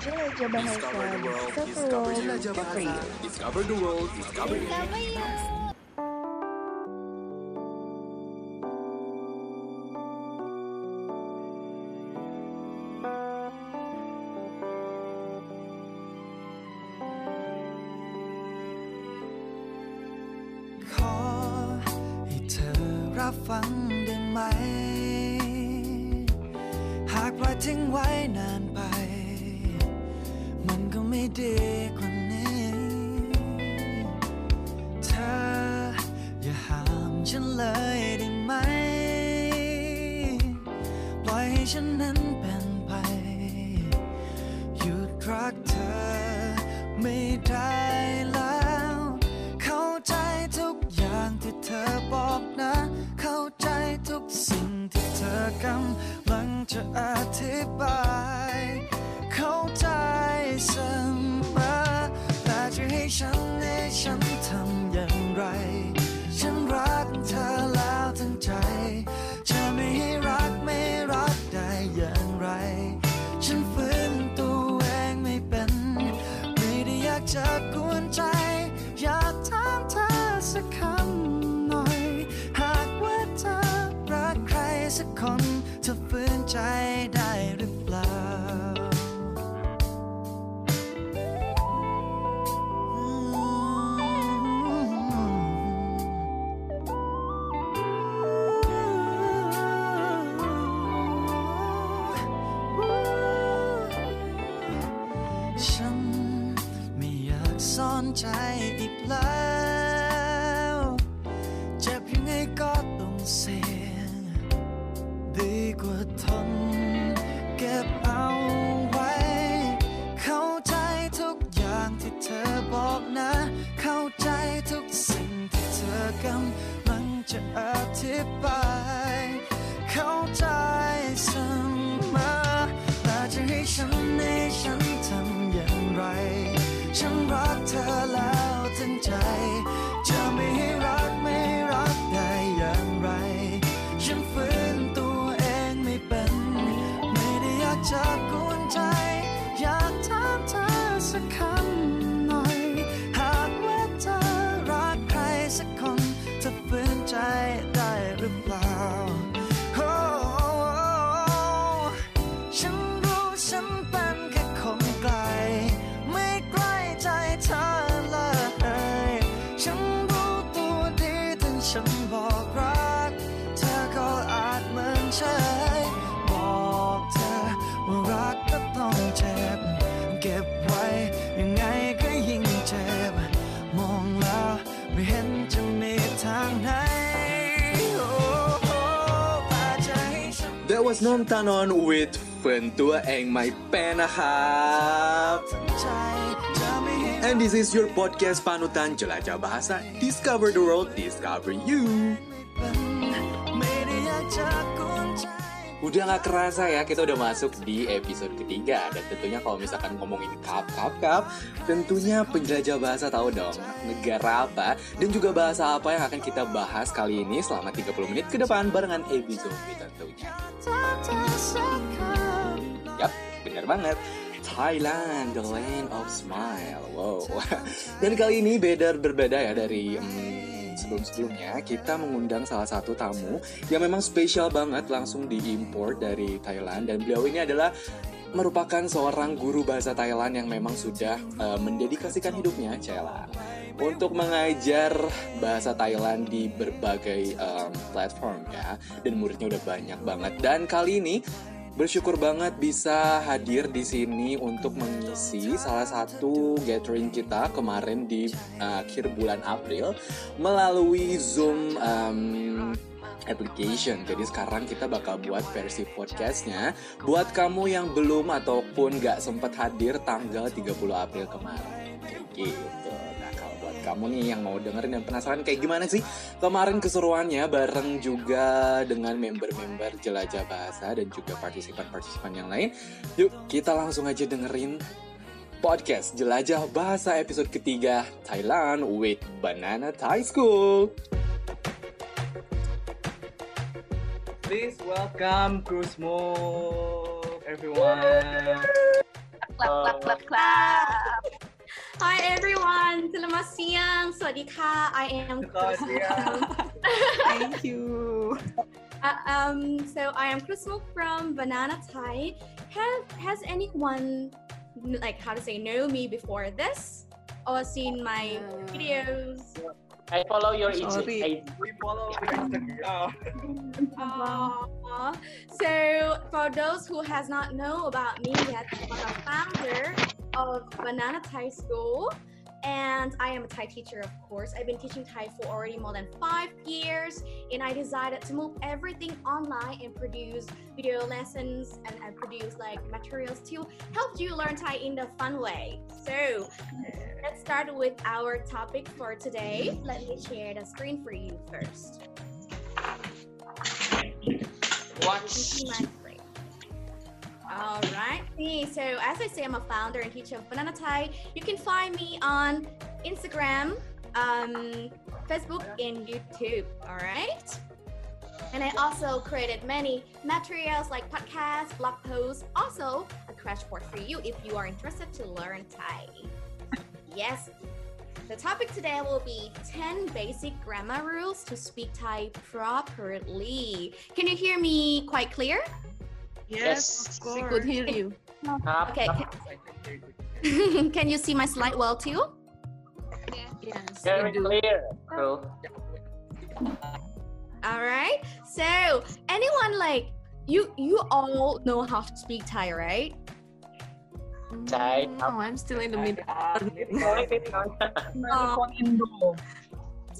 Discover the world, discover you. Discover. Discover the world, discover you. Discover you. อนใจอีกแล้ว Tanon with Ventua and my penahap And this is your podcast panutan jelajah bahasa. Discover the world, discover you. Udah gak kerasa ya, kita udah masuk di episode ketiga. Dan tentunya kalau misalkan ngomongin cup, cup, cup Tentunya penjelajah bahasa tahu dong negara apa Dan juga bahasa apa yang akan kita bahas kali ini selama 30 menit ke depan barengan episode tentunya. Yap, bener banget. Thailand, the land of smile. Wow. Dan kali ini beda berbeda ya dari hmm, sebelum-sebelumnya kita mengundang salah satu tamu yang memang spesial banget langsung diimpor dari Thailand dan beliau ini adalah merupakan seorang guru bahasa Thailand yang memang sudah uh, mendedikasikan hidupnya, Cela, untuk mengajar bahasa Thailand di berbagai um, platform ya dan muridnya udah banyak banget dan kali ini bersyukur banget bisa hadir di sini untuk mengisi salah satu gathering kita kemarin di uh, akhir bulan April melalui Zoom um, application. Jadi sekarang kita bakal buat versi podcastnya buat kamu yang belum ataupun gak sempat hadir tanggal 30 April kemarin. Kayak gitu kamu nih yang mau dengerin dan penasaran kayak gimana sih kemarin keseruannya bareng juga dengan member-member Jelajah Bahasa dan juga partisipan-partisipan yang lain. Yuk kita langsung aja dengerin podcast Jelajah Bahasa episode ketiga Thailand with Banana Thai School. Please welcome Kusmo everyone. clap, clap, clap, clap. Hi everyone, selamat siang. Swadika, I am. Thank you. Uh, um, so I am Kusmo from Banana Thai. Have has anyone like how to say know me before this or seen my Uh, videos? I follow your Sorry. IG. We follow Instagram. Oh. Aw. so for those who has not know about me yet, I'm a founder of Banana Thai School. And I am a Thai teacher, of course. I've been teaching Thai for already more than five years, and I decided to move everything online and produce video lessons and I produce like materials to help you learn Thai in the fun way. So let's start with our topic for today. Let me share the screen for you first. Watch. All right. So as I say, I'm a founder and teacher of Banana Thai. You can find me on Instagram, um, Facebook, and YouTube. All right. And I also created many materials like podcasts, blog posts, also a crash course for you if you are interested to learn Thai. Yes. The topic today will be 10 basic grammar rules to speak Thai properly. Can you hear me quite clear? Yes, yes. we could hear you. Ah, okay. Ah, can, can you see my slide well too? Yes. yes Very clear. Cool. All right. So, anyone like you? You all know how to speak Thai, right? Thai. Mm, oh, I'm still in the middle. oh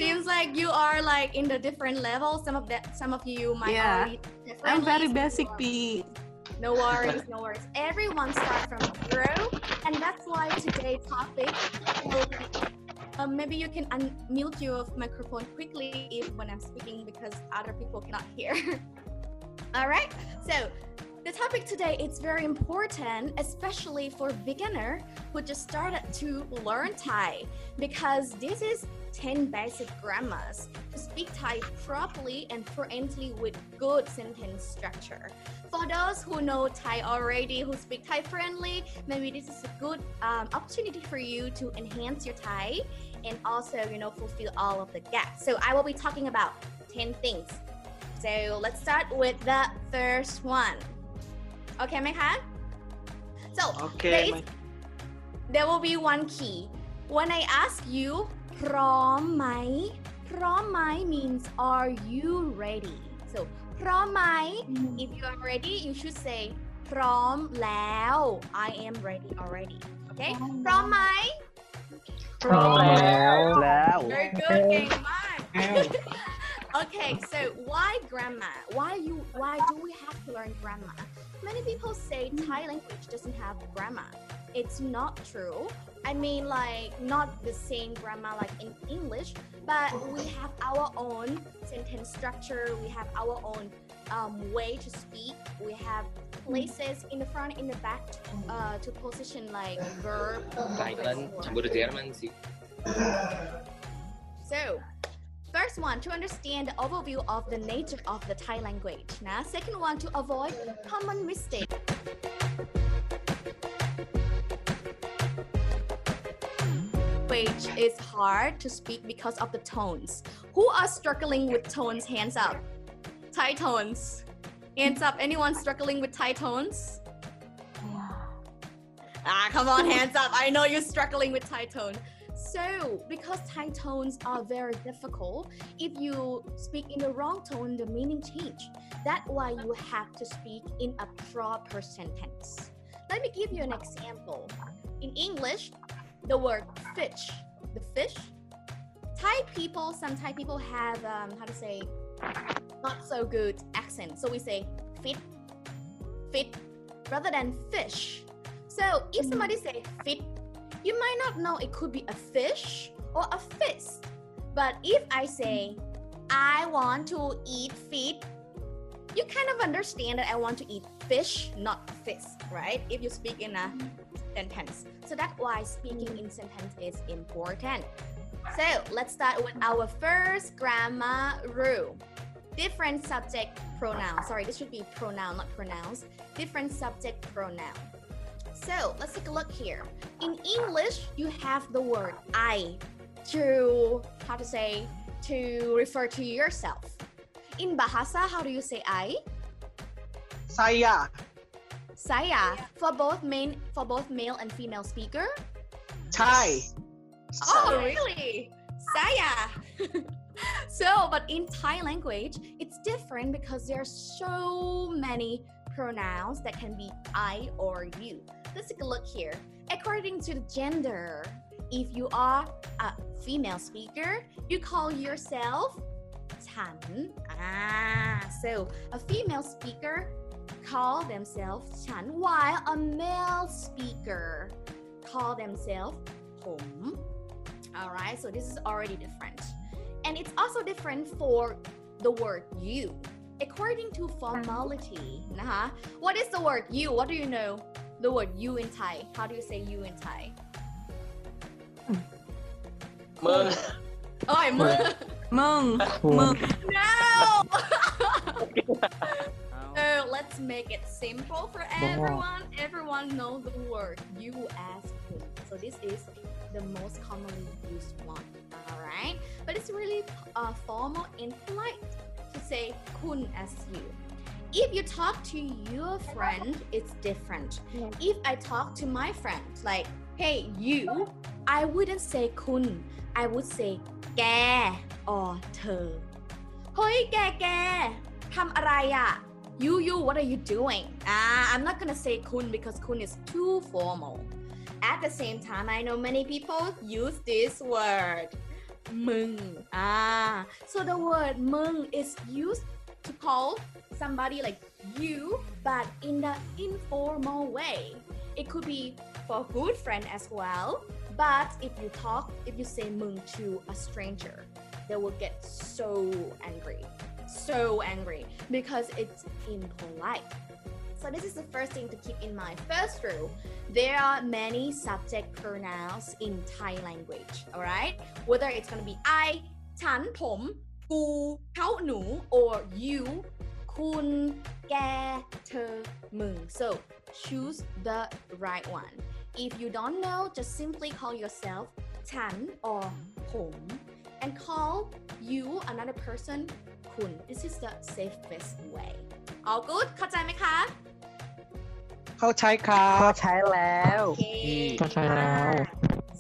seems like you are like in the different levels. Some of that some of you might Yeah. already I'm very basic, P. No worries, no worries. Everyone starts from zero, and that's why today's topic will be. Um, maybe you can unmute your microphone quickly if when I'm speaking because other people cannot hear. All right. So the topic today is very important, especially for beginner who just started to learn Thai, because this is 10 basic grammars to speak Thai properly and fluently with good sentence structure. For those who know Thai already, who speak Thai friendly, maybe this is a good um, opportunity for you to enhance your Thai and also, you know, fulfill all of the gaps. So I will be talking about 10 things. So let's start with the first one. Okay, Mekha? So there, is, there will be one key. When I ask you, พร้อมไหมพร้อมไหม means are you ready? So พร้อมไหม if you are ready you should say พร้อมแล้ว I am ready already okay พร้อมไหม พร้อมแล้ว แล้ว very good เก่งมาก okay so why grammar why you why do we have to learn grammar many people say Thai language doesn't have grammar. It's not true. I mean like not the same grammar like in English but we have our own sentence structure. We have our own um, way to speak. We have places in the front in the back uh, to position like verb. Thailand campur Jerman sih. So, first one to understand the overview of the nature of the Thai language. Now, second one to avoid common mistake. Which is hard to speak because of the tones. Who are struggling with tones? Hands up. Thai tones. Hands up. Anyone struggling with Thai tones? Ah, come on, hands up. I know you're struggling with Thai tone. So, because Thai tones are very difficult, if you speak in the wrong tone, the meaning change. That's why you have to speak in a proper sentence. Let me give you an example. In English, the word fish, the fish, Thai people, some Thai people have, um, how to say, not so good accent. So we say fit, fit, rather than fish. So if somebody say fit, you might not know it could be a fish or a fist. But if I say, I want to eat feet, you kind of understand that I want to eat fish, not fist, right? If you speak in a sentence. So that's why speaking in sentence is important. So let's start with our first grammar rule. Different subject pronoun. Sorry, this should be pronoun, not pronouns. Different subject pronoun. So let's take a look here. In English, you have the word I to how to say to refer to yourself. In Bahasa, how do you say I? Saya. Saya for both main for both male and female speaker. Thai. Oh, really? Saya. so, but in Thai language, it's different because there are so many pronouns that can be I or you Let's take a look here. According to the gender, if you are a female speaker, you call yourself ฉัน Ah, so a female speaker call themselves ฉัน while a male speaker call themselves ผม Alright, so this is already different. And it's also different for the word you. According to formality, nah, what is the word you? What do you know? the word you in Thai. How do you say you in Thai? มึง Oh, I'm Mung. Mung. Mung. no. so let's make it simple for everyone. Everyone know the word you as kun. So this is the most commonly used one. All right, but it's really uh, formal and polite to say kun as you If you talk to your friend, it's different. If I talk to my friend, like, hey, you, I wouldn't say kun. I would say แก or เธอ เฮ้ย แก แก ทำอะไรอ่ะ you you what are you doing ah I'm not gonna say kun because kun is too formal at the same time I know many people use this word มึง ah so the word มึง is used to call somebody like you but in the informal way it could be for a good friend as well but if you talk if you say มึง to a stranger they will get so angry so angry because it's impolite. So this is the first thing to keep in mind. First rule, there are many subject pronouns in Thai language, all right? Whether it's going to be I, ฉัน ผม กู เขา หนู or you, คุณ แก เธอ มึง So choose the right one. If you don't know, just simply call yourself ฉัน or ผม and call you another person คุณ This is the safest way all good เข้าใจไหมคะ เข้าใช้ครับ ก็ใช้แล้ว Okay เข้าใจแล้ว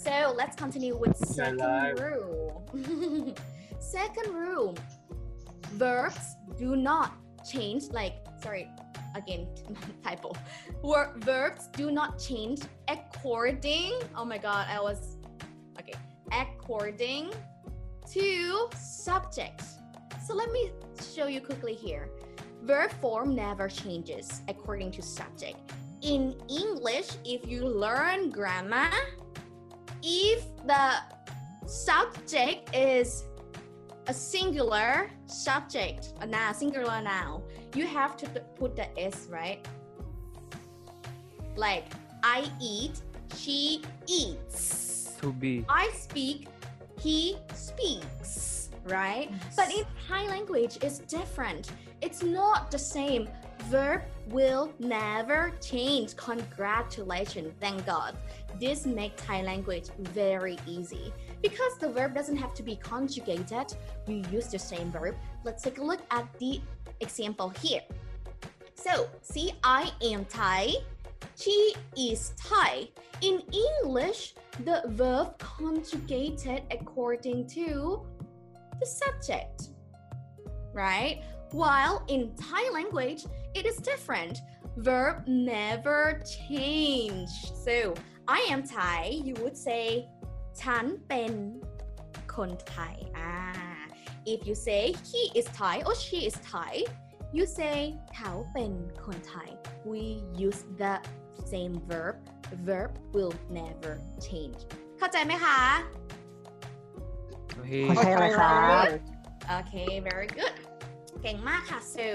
So let's continue with second Alive. rule. second rule. Verbs do not change like sorry again typo. Wor- verbs do not change according oh my god I was okay according to subject. So let me show you quickly here. Verb form never changes according to subject. In English, if you learn grammar, if the subject is a singular subject, uh, a noun, singular noun, you have to put the s, right? Like I eat, she eats. to be I speak, he speaks, right? But in Thai language, it's different. It's not the same. Verb will never change. Congratulations, thank God. This makes Thai language very easy. Because the verb doesn't have to be conjugated, you use the same verb. Let's take a look at the example here. So, see, I am Thai. She is Thai. In English, the verb conjugated according to the subject, right? While in Thai language, it is different. Verb never change. So, I am Thai, you would say ฉันเป็นคนไทย Ah, if you say he is Thai or she is Thai, you say เขาเป็นคนไทย We use the same verb verb will never change เข้าใจไหมคะ โอเค เข้าใจแล้วครับ Okay, very good. เก่งมากค่ะ so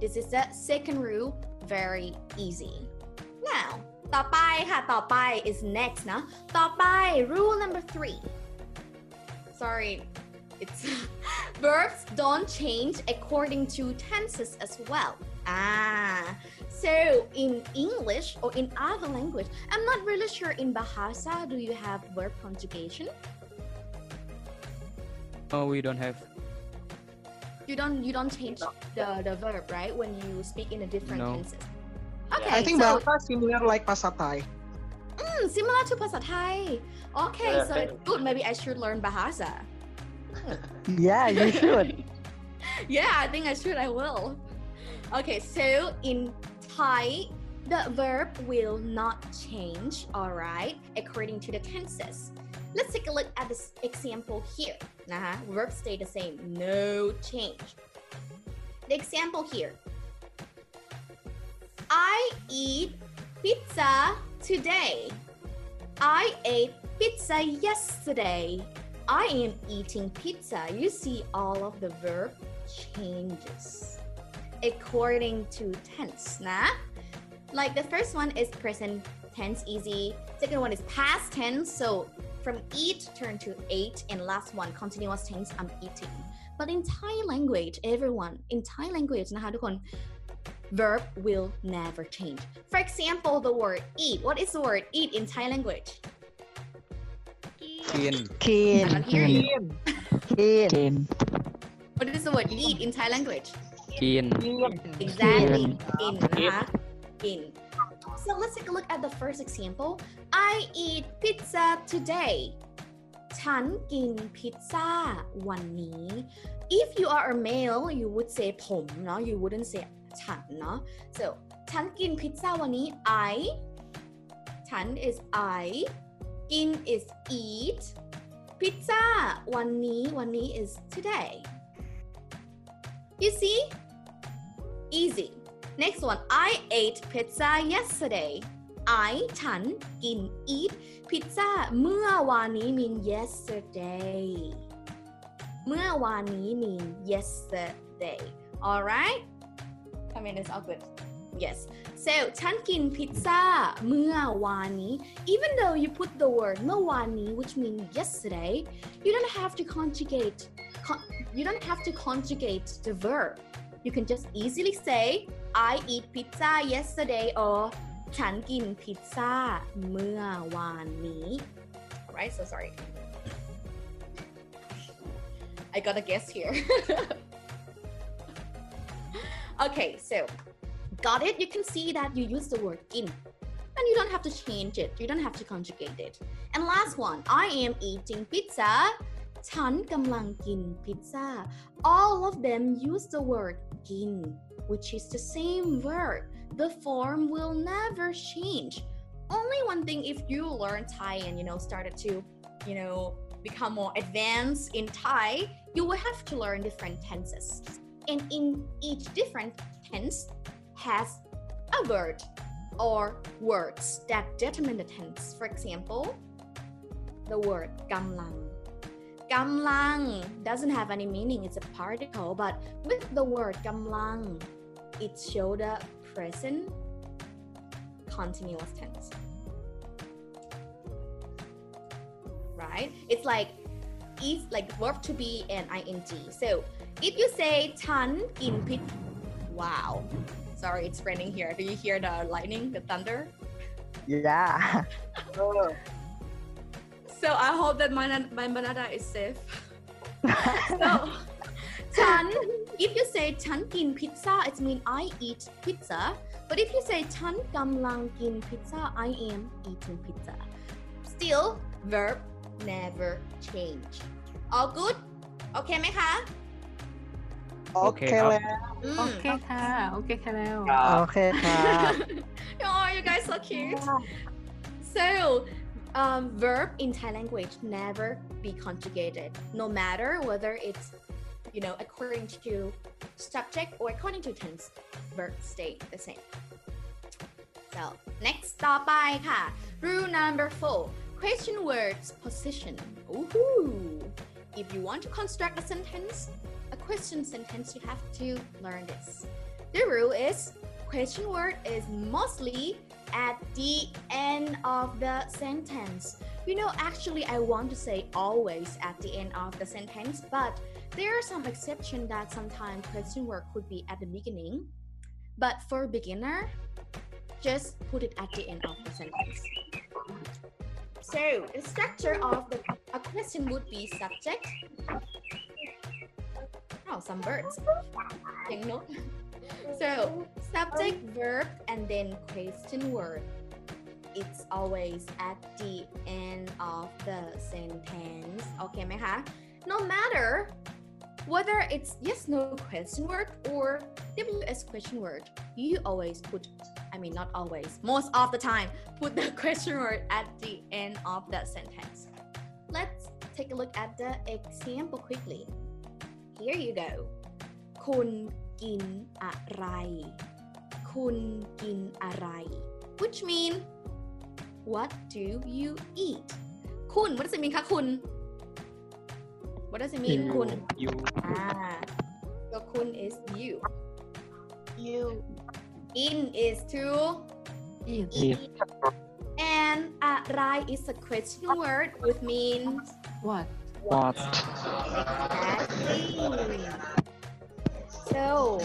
this is the second rule very easy now ต่อไปค่ะ ต่อไป is next นะ ต่อไป rule number three sorry it's verbs don't change according to tenses as well ah so in English or in other language I'm not really sure in Bahasa do you have verb conjugation no we don't have you don't you don't change the the verb right when you speak in a different No. tenses Okay, I think so, similar like Pasatay. Mm, similar to Pasatay. Okay, so it's good. Maybe I should learn Bahasa. yeah, you should. yeah, I think I should. I will. Okay, so in Thai, the verb will not change, all right, according to the tenses. Let's take a look at this example here. Uh -huh. Verb stay the same, no change. The example here, I eat pizza today. I ate pizza yesterday. I am eating pizza. You see all of the verb changes according to tense. Nah? Like the first one is present tense easy. Second one is past tense. So from eat turn to ate and last one continuous tense I'm eating. But in Thai language, everyone in Thai language นะคะทุกคน verb will never change. For example, the word eat. What is the word eat in Thai language? กิน Keen. I don't hear you. Keen. Keen. What is the word eat in Thai language? กิน Exactly. In.นะคะ In. So let's take a look at the first example. I eat pizza today. ฉันกินพิซซ่าวันนี้ If you are a male, you would say ผมเนาะ you wouldn't say ฉันเนาะ so ฉันกินพิซซ่าวันนี้ I ฉัน is I กิน is eat พิซซ่าวันนี้วันนี้ is today you see easy next one I ate pizza yesterday I ฉันกิน eat พิซซ่าเมื่อวานนี้ mean yesterday เมื่อวานนี้ mean yesterday alright I mean it's all good yes so ฉันกินพิซซ่าเมื่อวานนี้ even though you put the word เมื่อวานนี้ which means yesterday you don't have to conjugate con- you don't have to conjugate the verb you can just easily say I eat pizza yesterday or ฉันกินพิซซ่าเมื่อวานนี้ alright so sorry I got a guess here okay so got it you can see that you use the word in and you don't have to change it you don't have to conjugate it and last one I am eating pizza ฉันกำลังกินพิซซ่า all of them use the word กิน which is the same verb the form will never change only one thing if you learn Thai and you know started to you know become more advanced in Thai you will have to learn different tenses and in each different tense has a word or words that determine the tense. For example, the word gamlang. Gamlang doesn't have any meaning, it's a particle, but with the word gamlang, it shows the present continuous tense. Right? It's like is like verb to be and ing. So if you say ฉันกินพิซ wow sorry it's raining here do you hear the lightning the thunder Yeah. so I hope that my my banana is safe so ฉัน if you say ฉันกินพิซซ่า it mean I eat pizza but if you say ฉันกำลังกินพิซซ่า I am eating pizza still verb never change all good โอเคไหมคะ โอเคแล้ว อืม โอเคค่ะ โอเคค่ะแล้ว Okay, ka. oh you guys so cute so um, verb in Thai language never be conjugated no matter whether it's you know according to subject or according to tense verb stay the same so next ต่อไปค่ะ rule number four question words position Ooh. if you want to construct a sentence a question sentence you have to learn this. The rule is question word is mostly at the end of the sentence. You know actually i want to say always at the end of the sentence but there are some exceptions that sometimes question word could be at the beginning. But for beginner just put it at the end of the sentence. So the structure of the a question would be subject oh some birds Take note. so subject verb and then question word it's always at the end of the sentence โอเคไหมคะ no matter whether it's yes no question word or ws question word you always put i mean not always most of the time put the question word at the end of the sentence let's take a look at the example quickly Here you go คุณกินอะไร คุณกินอะไร which mean what do you eat คุณ what does it mean คะคุณ what does it mean คุณ you อ่า so คุณ is you You. in is to eat eat and อะไร is a question word which means what What? Exactly. So,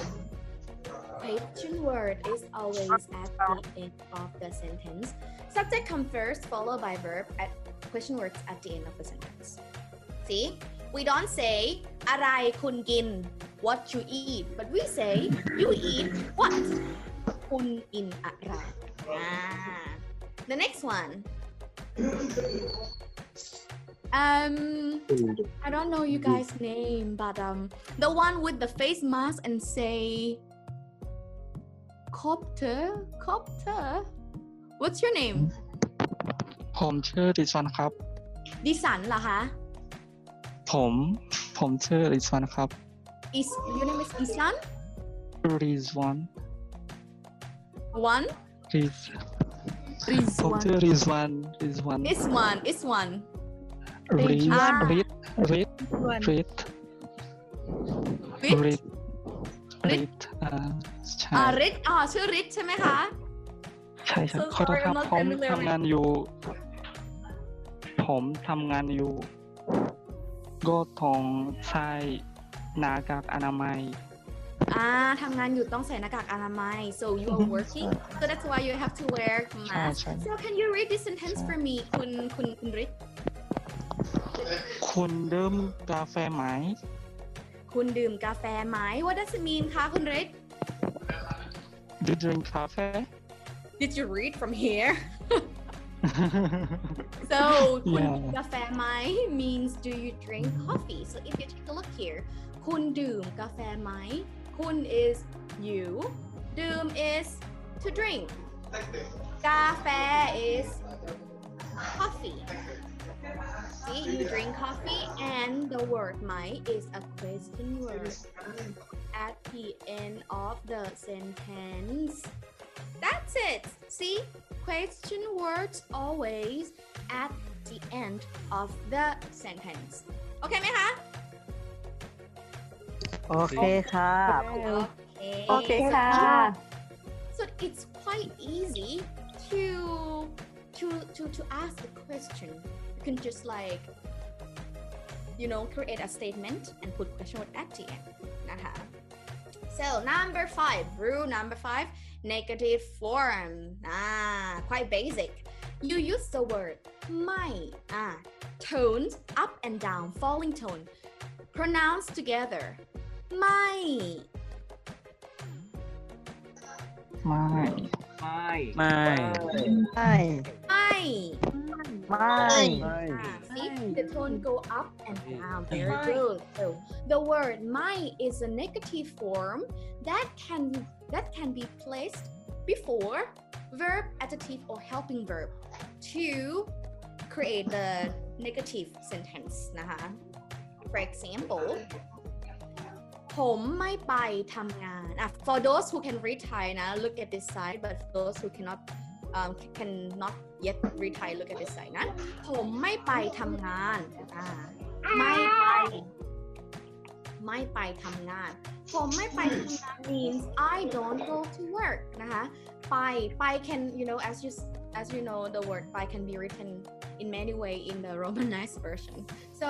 question word is always at the end of the sentence. Subject comes first, followed by verb at question words at the end of the sentence. See, we don't say arai kun gin, what you eat, but we say you eat what? Kun in arai. Ah. The next one. Um, I don't know you guys' name, but um, the one with the face mask and say copter, copter. What's your name? ผมชื่อริซวันครับ ดิสันเหรอคะ ผม ผมชื่อริซวันครับ Is your name is Isan? ริซวัน One. ริซ Riz ผม one ชื่อริซวันริซวัน This one. This one. ริซอ่าริซริซริซ Rit. ริซริซอ่าใช่อ่าริทอ่าชื่อริทใช่ไหมคะ ใช่ใช่ so ขอโทษ sorry, ครับ I'm not ผม familiar ทำงานอยู่ ผมทำงานอยู่ ก็ต้องใช้หน้ากากอนามัยอ่าทำงานอยู่ต้องใส่หน้ากากอนามัย so you are working so that's why you have to wear ใช่ mask ใช่ so can you read this sentence for me คุณคุณคุณริท คุณดื่มกาแฟไหม คุณดื่มกาแฟไหม What does it mean คะคุณริท Do you drink coffee Did you read from here so คุณ Yeah. ดื่มกาแฟไหม means do you drink coffee so if you take a look here คุณดื่มกาแฟไหม คุณ is you ดื่ม is to drink กาแฟ is coffee See, you drink coffee and the word ไหม is a question word at the end of the sentence that's it see question words always at the end of the sentence โอเคไหมคะ โอเคครับ Okay. โอเคค่ะ So it's quite easy to to to to ask the question. You can just like you know create a statement and put question word at the end. นะคะ So number five, rule number five, negative form. Ah, quite basic. You use the word my. Ah, tones up and down, falling tone. Pronounce together. My. ไม่ ไม่ ไม่ ไม่ My. ไม่ Ah, see the tone go up and down. Very good. So the word my is a negative form that can that can be placed before verb, adjective, or helping verb to create the negative sentence. นะคะ For example, ผมไม่ไปทำงานอ่ะ for those who can read Thai นะ look at this side but for those who cannot um, cannot yet read Thai look at this side นะ ผมไม่ไปทำงานอ่าไม่ไป ไม่ไปทำงาน ผมไม่ไปทำงาน means I don't go to work นะคะ ไปไป can you know as you as you know the word ไป can be written in many way in the romanized version so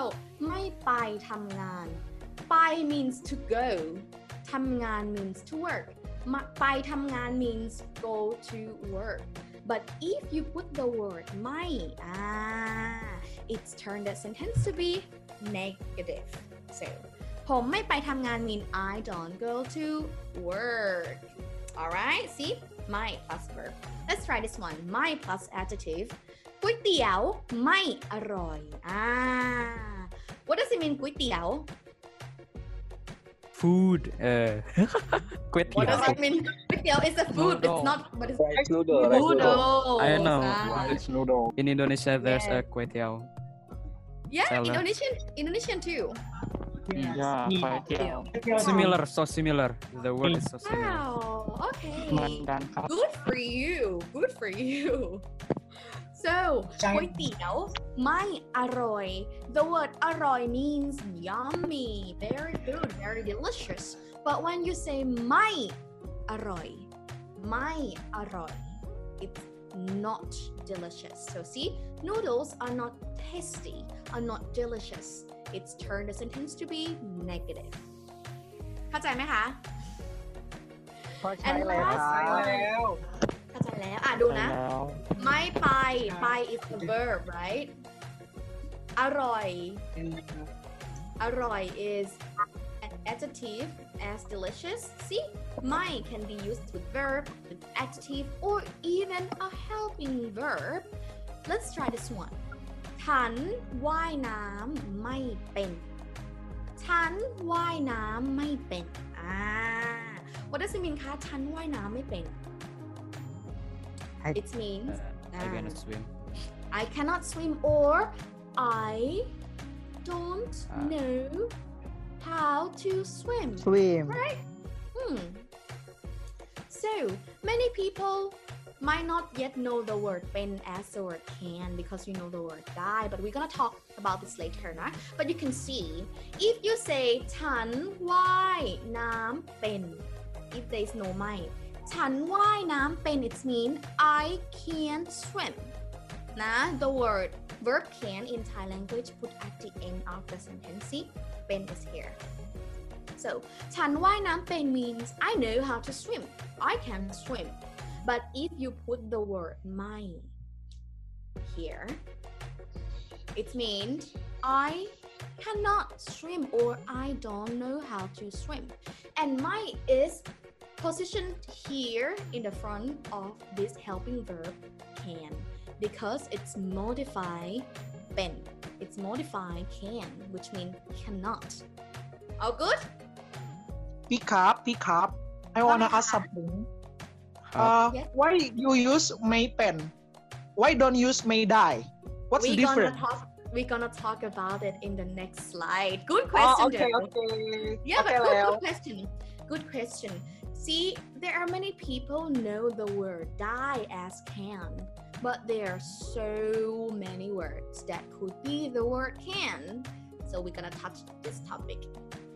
ไม่ไปทำงาน ไป means to go ทำงาน means to work มาไปทำงาน means go to work but if you put the word ไม่ ah it's turned the sentence to be negative so ผมไม่ไปทำงาน mean I don't go to work alright see ไม่ plus verb let's try this one ไม่ plus adjective ก๋วยเตี๋ยวไม่อร่อยอ่า what does it mean ก๋วยเตี๋ยว food. Uh, what does that mean? Kway is a food. Noodle. It's not. But it's rice noodle. Noodle. noodle. I know. Rice noodle. In Indonesia, there's yeah. a tiao. Yeah, Salad. Indonesian, Indonesian too. Yes. Yeah, yeah. yeah. Similar, so similar. The word is so similar. Wow. Okay. Good for you. Good for you. So, ก๋วยเตี๋ยวไม่อร่อย The word อร่อย means yummy, very good, very delicious. But when you say ไม่อร่อยไม่อร่อย it's not delicious. So see, noodles are not tasty, are not delicious. It's turned the sentence to be negative. เข้าใจไหมคะ พอใช้เลยค And รับ เข้าใจแล้ว อ่ะดูนะ แล้ว ไม่ไปไป is the verb right อร่อย อร่อย is an adjective as delicious see ไม่ can be used with verb with adjective or even a helping verb let's try this one ฉันว่ายน้ำไม่เป็น ฉันว่ายน้ำไม่เป็นอ่า what does it mean คะฉันว่ายน้ำไม่เป็น I, it means uh, I cannot swim. I cannot swim or I don't uh, know how to swim. Swim. Right? Hmm. So many people might not yet know the word pen as or can because you know the word die, but we're gonna talk about this later right? But you can see if you say tan why nam pen if there is no might ฉันว่ายน้ำเป็น it means I can swim นะ the word verb can in Thai language put at the end of the sentence see เป็น is here so ฉันว่ายน้ำเป็น means I know how to swim I can swim but if you put the word ไม่ here it means I cannot swim or I don't know how to swim and my is positioned here in the front of this helping verb can because it's modified been. It's modified can, which means cannot. All good? Pick up, pick up. I want to ask something. Uh, yeah. Why you use may pen? Why don't use may die? What's we the difference? we're gonna talk about it in the next slide. Good ah, question. Oh, okay, okay. Yeah, okay, but good, good question. Good question. See, there are many people know the word die as can, but there are so many words that could be the word can. So we're gonna touch this topic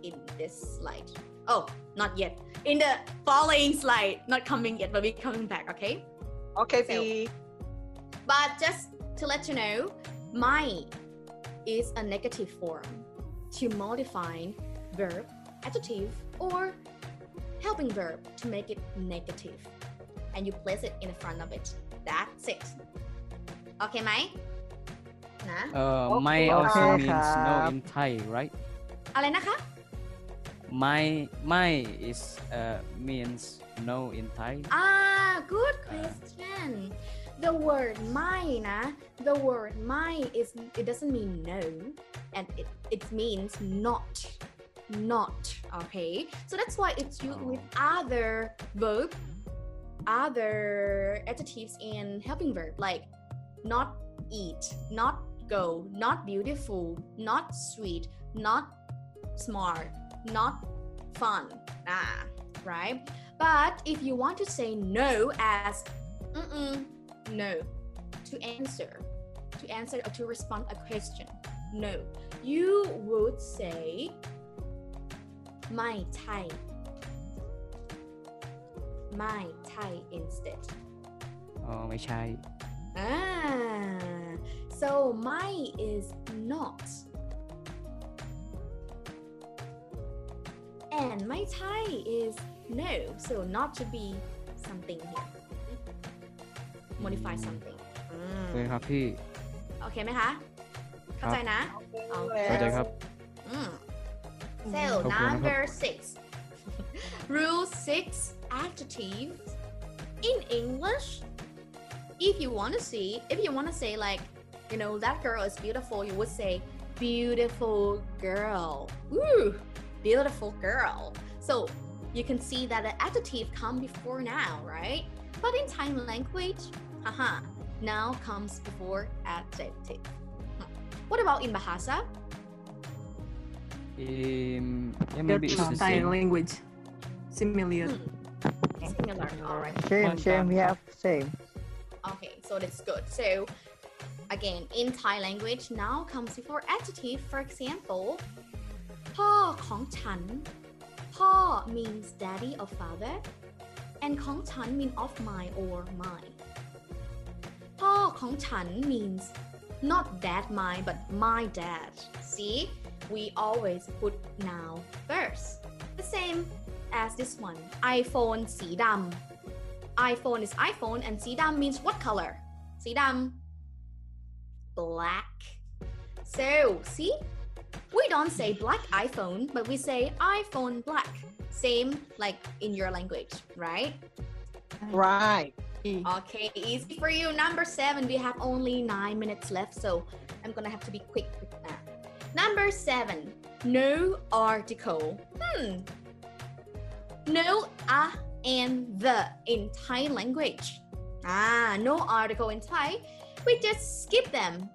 in this slide. Oh, not yet. In the following slide, not coming yet, but we're coming back, okay? okay So-. But just to let you know, my is a negative form to modify verb, adjective, or helping verb to make it negative. And you place it in the front of it. That's it. Okay, Mai? Nah. uh, Okay, my also okay, means noครับ in Thai right อะไรนะคะ my my is uh, means no in Thai Ah, good question. The word my na, the word my is it doesn't mean no, and it, it means not. Not okay. So that's why it's used with other verb, other adjectives and helping verb like not eat, not go, not beautiful, not sweet, not smart, not fun. Ah, right? But if you want to say no as mm-mm, no, to answer, to answer or to respond a question, no, you would say ไม่ใช่ ไม่ใช่ instead. อ๋อไม่ใช่ Ah, so my is not. And my Thai is no, so not to be something here. Modify something. เคยครับพี่ โอเคไหมคะ เข้าใจนะโอเค เข้าใจครับ Mm. so number six. Rule six adjectives in English. If you want to see, if you want to say like, you know, that girl is beautiful, you would say beautiful girl. Ooh, beautiful girl. So you can see that the adjective come before noun, right? But in Thai language, haha, noun comes before adjective. What about in Bahasa? Um, yeah, maybe the Thai same. language. Similar. Similar. All right. Same, same. We have same. Okay, so that's good. So again, in Thai language, noun comes before adjective. For example, พ่อของฉัน พ่อ means daddy or father, and ของฉัน mean of my or mine. chan means not that my but my dad. See? we always put noun first. The same as this one, iPhone สีดำ iPhone is iPhone and สีดำ means what color? สีดำ black. So, see? We don't say black iPhone, but we say iPhone black. Same like in your language, right? Right. Okay, easy for you. Number seven, we have only nine minutes left, so I'm gonna have to be quick, with that. Number seven, no article. Hmm. No a and the in Thai language. Ah, no article in Thai. We just skip them.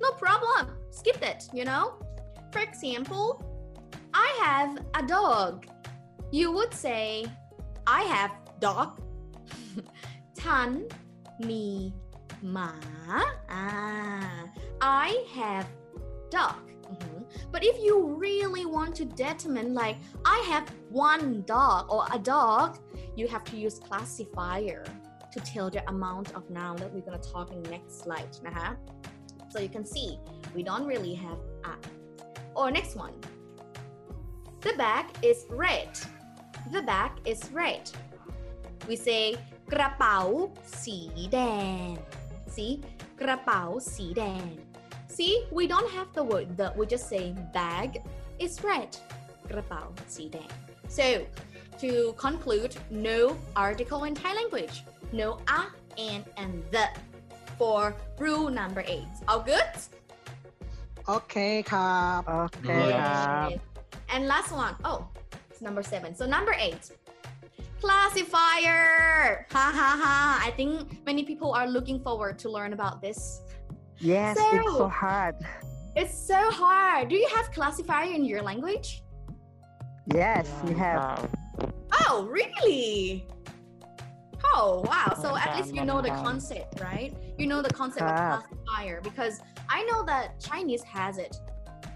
No problem. Skip it, you know? For example, I have a dog. You would say, I have dog. Tan mi ma. Ah, I have dog Mhm. But if you really want to determine like I have one dog or a dog, you have to use classifier to tell the amount of noun that we're gonna talk in the next slide. นะคะ So you can see we don't really have a. Or next one. The bag is red. The bag is red. We say กระเป๋าสีแดง See กระเป๋าสีแดง See we don't have the word the we just say bag is red กระเป๋าสีแดง So to conclude no article in Thai language no a and and the for rule number eight all good โอเคครับ Okay,ครับ and last one oh it's number seven so number eight classifier ha ha ha i think many people are looking forward to learn about this Yes, it's So- so hard. it's so hard. Do you have classifier in your language? Yes, we have. oh really? Oh wow. So at least you know the concept right? You know the concept of Ah. classifier because i know that chinese has it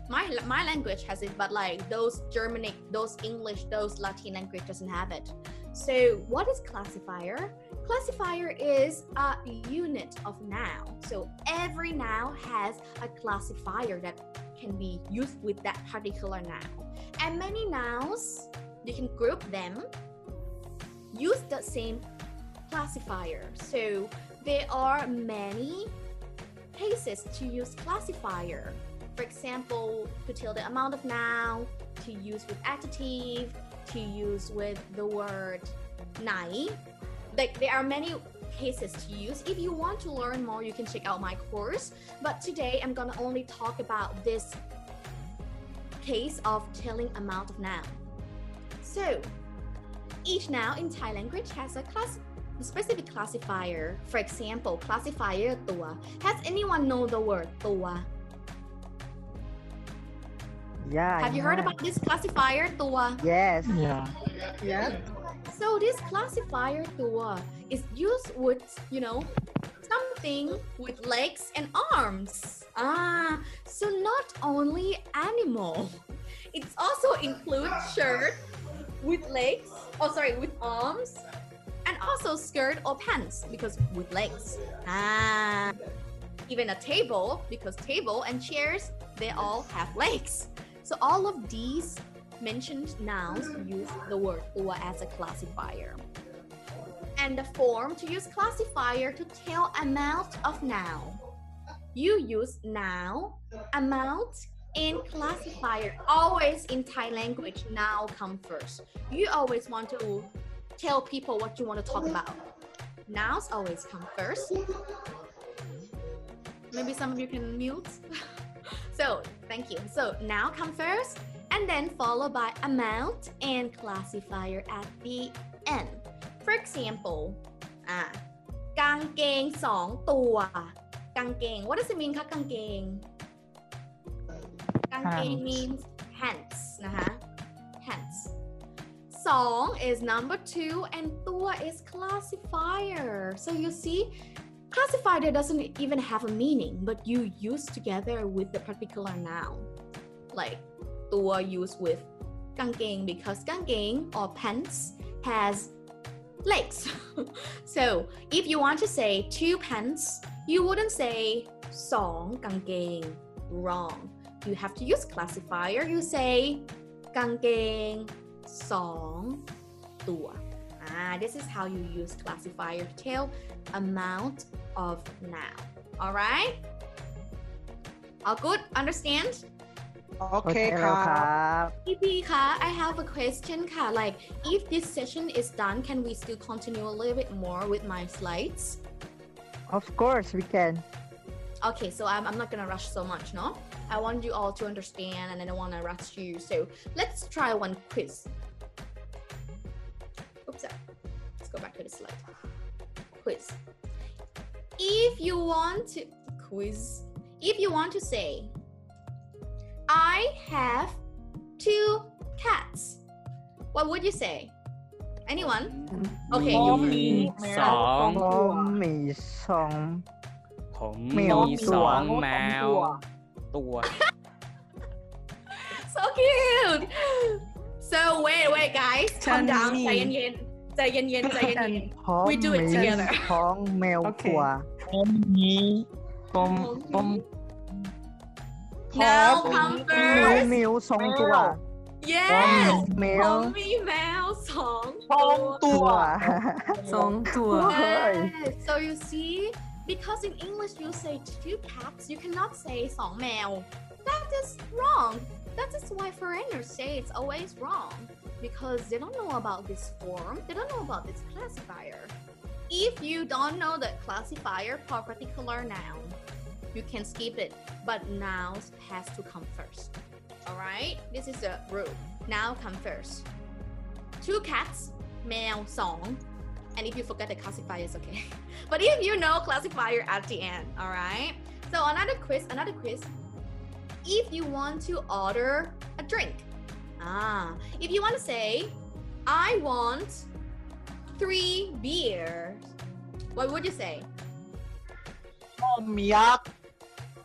my my language has it but like those germanic those english those latin language doesn't have it. So what is classifier? Classifier is a unit of noun. So every noun has a classifier that can be used with that particular noun. And many nouns you can group them use the same classifier. So there are many cases to use classifier for example to tell the amount of noun to use with adjective to use with the word ไหน like there are many cases to use if you want to learn more you can check out my course but today i'm gonna only talk about this case of telling amount of noun so each noun in Thai language has a class specific classifier for example classifier ตัว has anyone know the word ตัว Yeah. Have I you know. heard about this classifier, Tua? Yes. Yeah. Yeah. So this classifier, Tua, is used with, you know, something with legs and arms. Ah, so not only animal, it also includes shirt with legs, oh sorry, with arms, and also skirt or pants because with legs. Ah, even a table because table and chairs, they all have legs. So all of these mentioned nouns use the word ตัว as a classifier. And the form to use classifier to tell amount of noun. You use noun, amount, and classifier. Always in Thai language, noun come first. You always want to tell people what you want to talk about. Nouns always come first. Maybe some of you can mute. So thank you. So noun come first and then followed by amount and classifier at the end. For example, ah, กางเกงสองตัว กางเกง what does it mean gang กางเกง means pants นะคะ uh-huh. pants Song is number two and ตัว is classifier. So you see classifier doesn't even have a meaning but you use together with the particular noun like ตัว used with กางเกง because กางเกง or pants has legs so if you want to say two pants you wouldn't say สองกางเกง wrong you have to use classifier you say กางเกงสองตัว Ah, this is how you use classifier tail amount of noun. All right? All good? Understand? Okay, okay EP, I have a question, ka. Like, if this session is done, can we still continue a little bit more with my slides? Of course, we can. Okay, so I'm, I'm not gonna rush so much, no? I want you all to understand and I don't wanna rush you. So let's try one quiz go back to the slide quiz if you want to quiz if you want to say I have two cats what would you say anyone okay มี you มี สอง ผมมีสอง ผม แม มี ว สอง ตัว แมว ตัว so cute so wait wait guys calm ฉัน down มี ใจเย็นๆ ใจเย็นๆใจเย็นๆ we do it together ท้องแมวกว่าปมนี้ปมปม noun come first แมวสองตัว yes แมวมีแมวสองตัวสองตัว so you see because in English you say two cats you cannot say สองแมว that is wrong. That is why foreigners say it's always wrong because they don't know about this form, they don't know about this classifier. If you don't know the classifier for particular noun, you can skip it, but nouns has to come first. All right, this is the rule. Noun come first. Two cats, meow, song. And if you forget the classifier, it's okay. but if you know classifier at the end, all right? So another quiz, another quiz. If you want to order a drink, Ah, if you want to say, I want three beers, what would you say? Um, yak,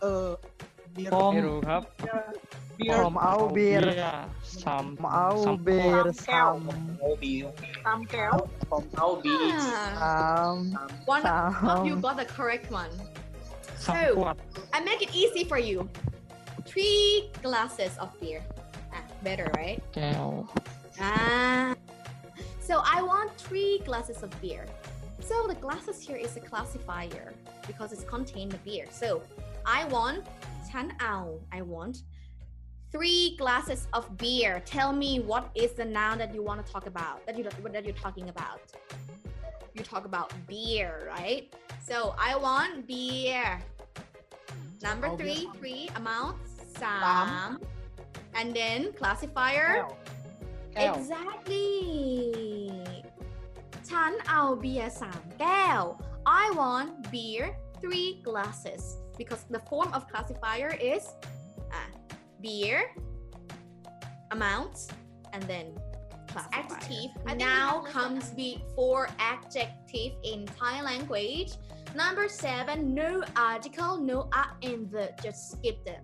uh, beer. Pom. Beer. Pom, au, beer. Sam, au, beer. Sam, au, beer. Sam, keo. Beer. Ah. One, of you got the correct one. So, I make it easy for you. Three glasses of beer better, right? Ah. So I want three glasses of beer. So the glasses here is a classifier because it's contained the beer. So I want 10 owl. I want three glasses of beer. Tell me what is the noun that you want to talk about? That you that you're talking about. You talk about beer, right? So I want beer. Number three, three amount. Sam and then classifier. Exactly. I want beer three glasses because the form of classifier is uh, beer amount and then classifier. adjective noun comes before adjective in Thai language. Number seven, no article, no a in the, just skip them.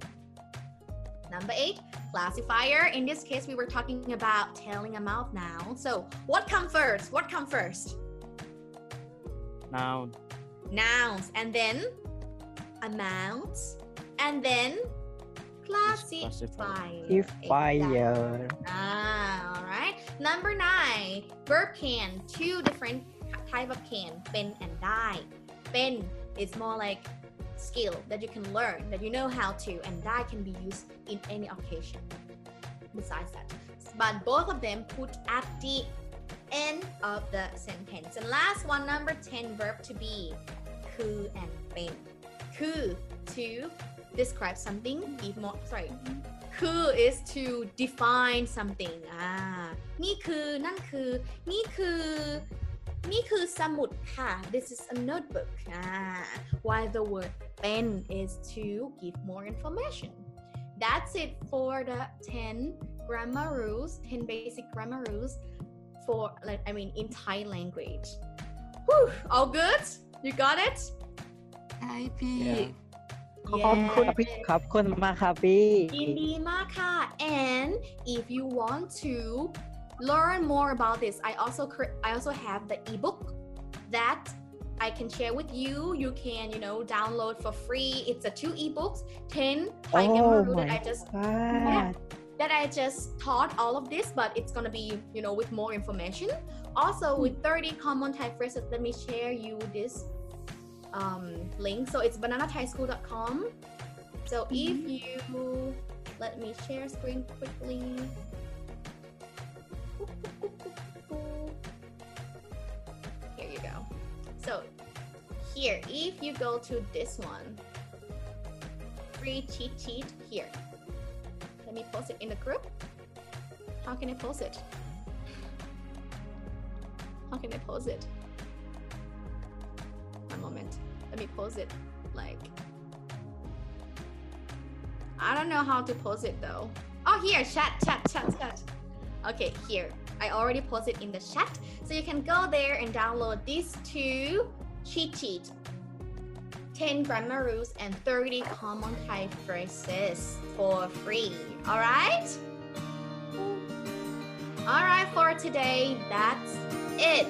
Number eight, classifier. In this case, we were talking about tailing a mouth noun. So what come first? What come first? Noun. Nouns. And then amounts. And then classifier. Classifier. Ah, all right. Number nine, verb can. Two different type of can. Pen and die. Pen is more like skill that you can learn, that you know how to, and die can be used in any occasion. Besides that, but both of them put at the end of the sentence. And last one, number 10, verb to be. คือ and เป็น คือ to describe something, give more, sorry, คือ is to define something อ่า นี่คือ นั่นคือ นี่คือ นี่คือสมุดค่ะ this is a notebook อ่า while the word pen is to give more information that's it for the 10 grammar rules 10 basic grammar rules for like I mean in Thai language Whew, all good you got it ใช่พี่ Yeah. ขอบคุณพี่ขอบคุณมากครับพี่ ยินดีมากค่ะ and if you want to learn more about this I also cre- I also have the ebook that I can share with you you can you know download for free it's a two ebooks 10 Thai Oh that I just God. that I just taught all of this, but it's gonna be, you know, with more information. Also, with 30 common Thai phrases, let me share you this um, link. So it's bananathaischool.com. So if you let me share screen quickly. Here, if you go to this one, free cheat sheet here. Let me post it in the group. How can I post it? How can I post it? One moment. Let me post it like. I don't know how to post it though. Oh, here, chat, chat, chat, chat. Okay, here. I already posted in the chat. So you can go there and download these two cheat sheet 10 grammar rules and 30 common Thai phrases for free. All right? All right, for today, that's it.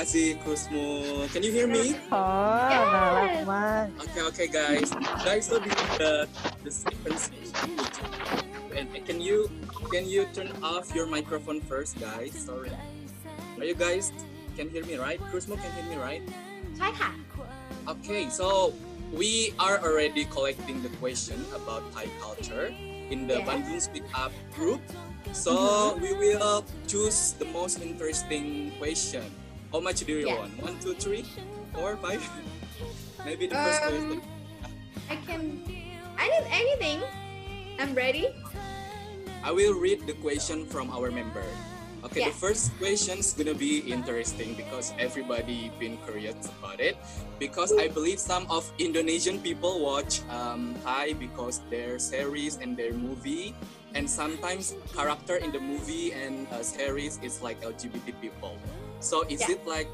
Cassie, Cosmo. Can you hear me? Oh, yes. Okay, okay, guys. Guys, so this is the, the second And can you can you turn off your microphone first, guys? Sorry. Are you guys can hear me right? Cosmo can hear me right? Okay, so we are already collecting the question about Thai culture in the yes. Bandung Speak Up group. So mm -hmm. we will choose the most interesting question how much do you Yes. want? One, two, three, four, five? Maybe the first Um, question. I can I need anything I'm ready I will read the question from our member. Okay, the first question is gonna be interesting because everybody been curious about it. Because I believe some of Indonesian people watch um, Thai because their series and their movie, and sometimes character in the movie and uh, series is like LGBT people. So is Yeah. it like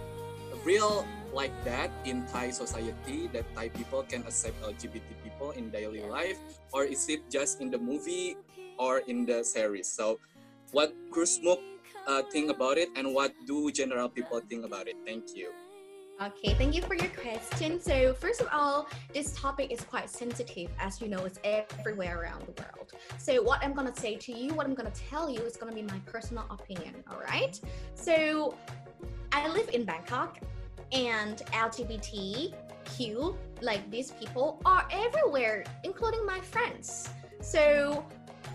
real like that in Thai society that Thai people can accept LGBT people in daily life, or is it just in the movie or in the series? So, what Krusmuk uh, think about it, and what do general people think about it? Thank you. Okay, thank you for your question. So, first of all, this topic is quite sensitive. As you know, it's everywhere around the world. So, what I'm gonna say to you, what I'm gonna tell you, is gonna be my personal opinion, all right? So, I live in Bangkok, and LGBTQ, like these people, are everywhere, including my friends. So,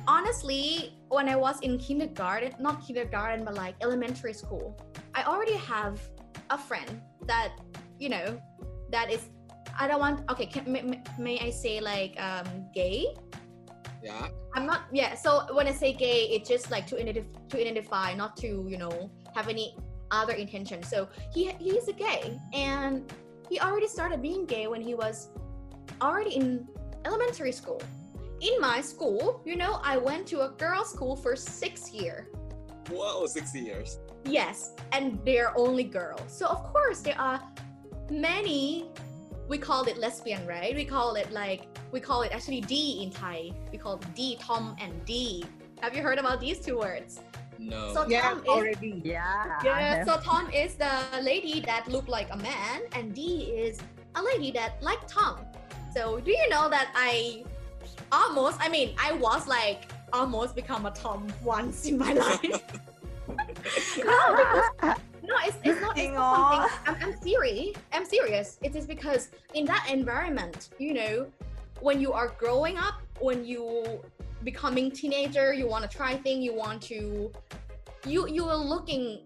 honestly, when I was in kindergarten, not kindergarten, but like elementary school, I already have a friend that you know that is i don't want okay can, may, may- i say like um gay Yeah. i'm not yeah so when i say gay it's just like to identify to identify not to you know have any other intention so he he's a gay and he already started being gay when he was already in elementary school in my school you know i went to a girls school for six years Wow, six years. Yes, and they're only girls. So of course there are many we call it lesbian, right? We call it like we call it actually D in Thai. We call it D, Tom and D. Have you heard about these two words? No. So Yeah, Tom is already. Yeah. yeah, so Tom is the lady that look like a man, and D is a lady that like Tom. So do you know that I almost, I mean, I was like almost become a Tom once in my life. No, because, no, it's, it's not. It's not something. I'm, I'm serious. I'm serious. It is because in that environment, you know, when you are growing up, when you becoming teenager, you want to try things, you want to you you are looking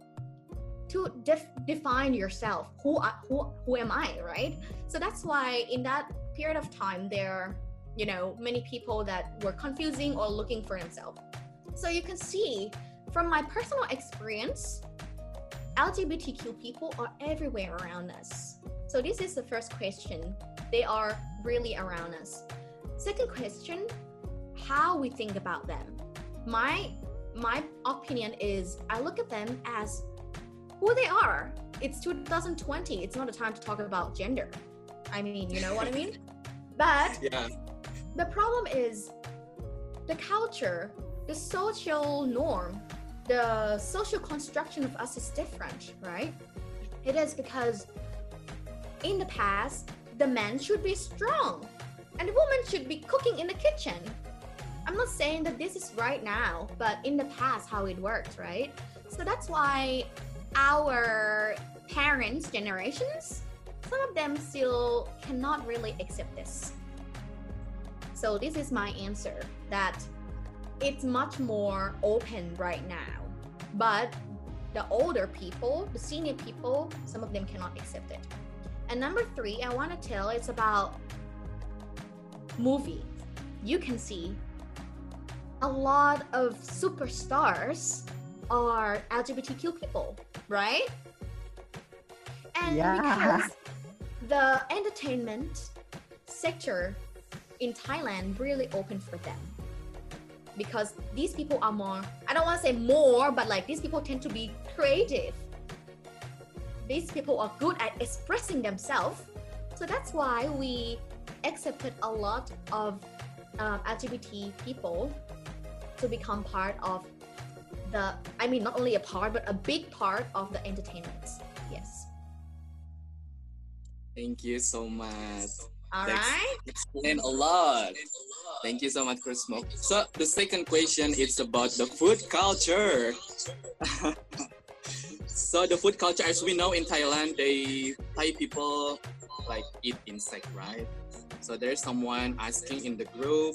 to def- define yourself who I, who who am i right so that's why in that period of time there you know many people that were confusing or looking for themselves so you can see from my personal experience lgbtq people are everywhere around us so this is the first question they are really around us second question how we think about them my my opinion is I look at them as who they are. It's 2020. It's not a time to talk about gender. I mean, you know what I mean? But Yeah. the problem is the culture, the social norm, the social construction of us is different, right? It is because in the past, the man should be strong and the woman should be cooking in the kitchen. I'm not saying that this is right now, but in the past, how it worked, right? So that's why our parents' generations, some of them still cannot really accept this. So this is my answer that it's much more open right now. But the older people, the senior people, some of them cannot accept it. And number three, I want to tell it's about movie. You can see a lot of superstars are LGBTQ people, right? And Yeah. because the entertainment sector in Thailand really open for them. Because these people are more, I don't want to say more, but like these people tend to be creative. These people are good at expressing themselves. So that's why we accepted a lot of um, LGBT people to become part of the, I mean, not only a part, but a big part of the entertainment. Yes. Thank you so much. All That's- right. Explain a lot. Thank you so much, Chris Smoke. So the second question is about the food culture. so the food culture, as we know in Thailand, they Thai people like eat insect, right? So there's someone asking in the group,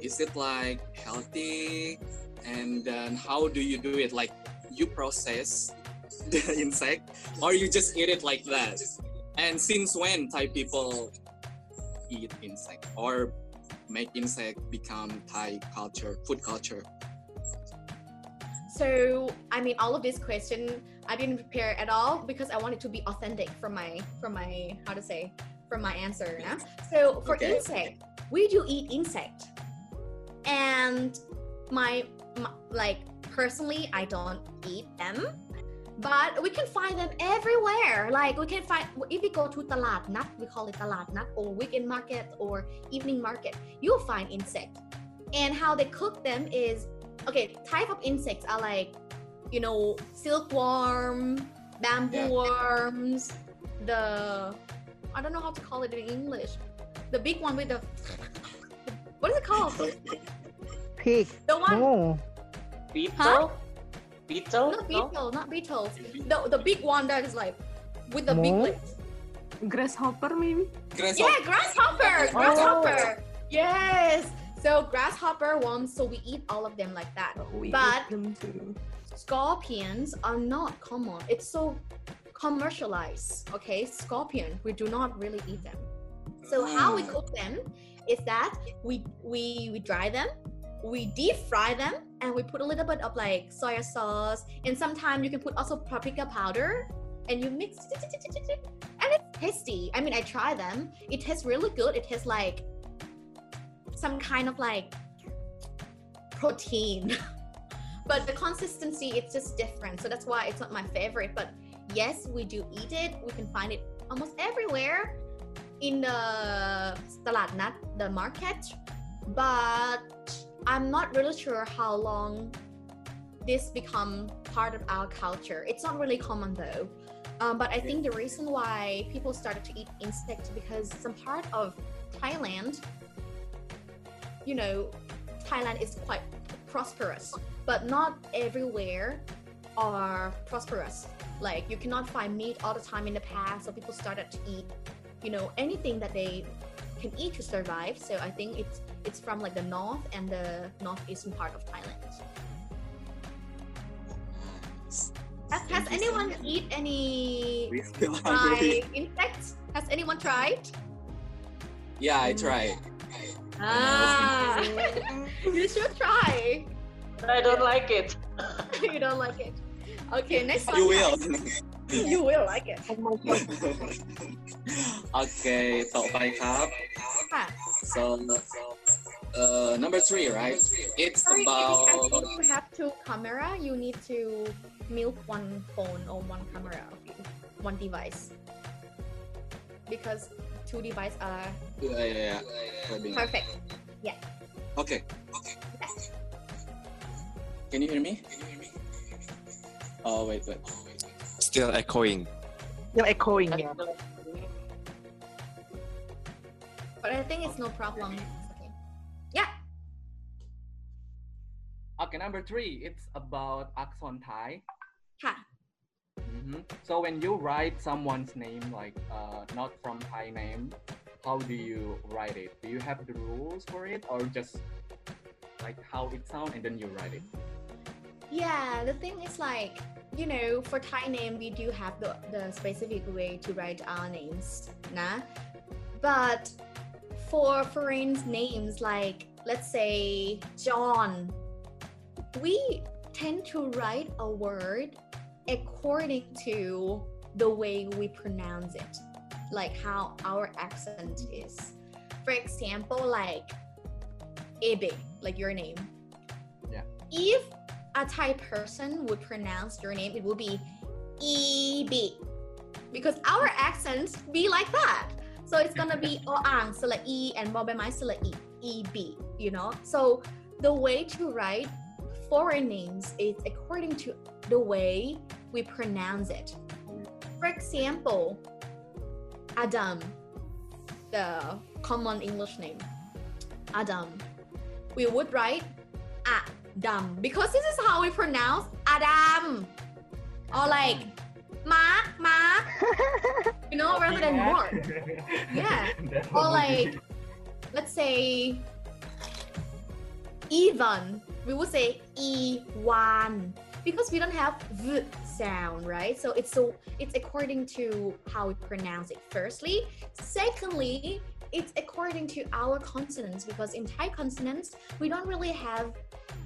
is it like healthy? And then how do you do it? Like you process the insect, or you just eat it like that? And since when Thai people eat insect or make insect become Thai culture, food culture? So I mean, all of this question I didn't prepare at all because I wanted to be authentic from my from my how to say from my answer. Nah? So for Okay. insect, we do eat insect, and my, my like personally, I don't eat them. But we can find them everywhere. Like we can find if we go to talat nut, we call it talat nut, or weekend market or evening market, you'll find insect. And how they cook them is okay. Type of insects are like, you know, silkworm, bamboo Yeah. worms, the I don't know how to call it in English. The big one with the what is it called? Pig. The one oh. No. Beetle? Beetle? not No? beetle, not beetles. The the big one that is like with the big legs. Grasshopper maybe? Yeah, grasshopper, oh. grasshopper. Yes. So grasshopper worms. So we eat all of them like that. Oh, we But eat them too. scorpions are not common. It's so commercialized. Okay, scorpion. We do not really eat them. So mm. how we cook them is that we we we dry them, we deep fry them, and we put a little bit of like soy sauce, and sometimes you can put also paprika powder, and you mix, and it's tasty. I mean, I try them. It tastes really good. It tastes like some kind of like protein. but the consistency it's just different so that's why it's not my favorite but yes we do eat it we can find it almost everywhere in the talat not the market but i'm not really sure how long this become part of our culture it's not really common though um, but i think the reason why people started to eat insects because some part of thailand you know thailand is quite prosperous but not everywhere are prosperous. Like you cannot find meat all the time in the past, so people started to eat, you know, anything that they can eat to survive. So I think it's it's from like the north and the northeastern part of Thailand. Has, has Thank you so anyone much. eat any We feel fried hungry. insects? Has anyone tried? Yeah, I tried. Ah, you should try. I don't like it. you don't like it. Okay, next one. You will. guys. you will like it. โอเค ต่อไปครับ ค่ะ so uh, number three right it's Sorry, about if you have two camera, you need to milk one phone or one camera one device. Because two devices are yeah, yeah, yeah. Recording. perfect. Yeah. okay Can you hear me? can you hear me oh wait wait Still echoing. Still echoing, yeah. But I think it's no problem. Okay, number three, it's about Akson Thai. ค่ะ Mhm. So when you write someone's name, like uh, not from Thai name, how do you write it? Do you have the rules for it, or just like how it sounds and then you write it? Yeah, the thing is like, you know, for Thai name, we do have the, the specific way to write our names, nah? But for foreign names, like, let's say John, we tend to write a word according to the way we pronounce it, like how our accent is. For example, like Ebe, like your name. Yeah. If a Thai person would pronounce your name, it would be EB. Because our accents be like that. So it's gonna be Oang Sala E and Bobemai Sala E, EB, you know? So the way to write foreign names is according to the way we pronounce it. For example, Adam, the common English name, Adam, we would write Adam because this is how we pronounce Adam, or like Mark, Mark, you know, rather than Mark. Yeah, or like let's say Ivan, we would say Iwan because we don't have v sound, right? So it's so it's according to how we pronounce it. Firstly, secondly, it's according to our consonants because in Thai consonants we don't really have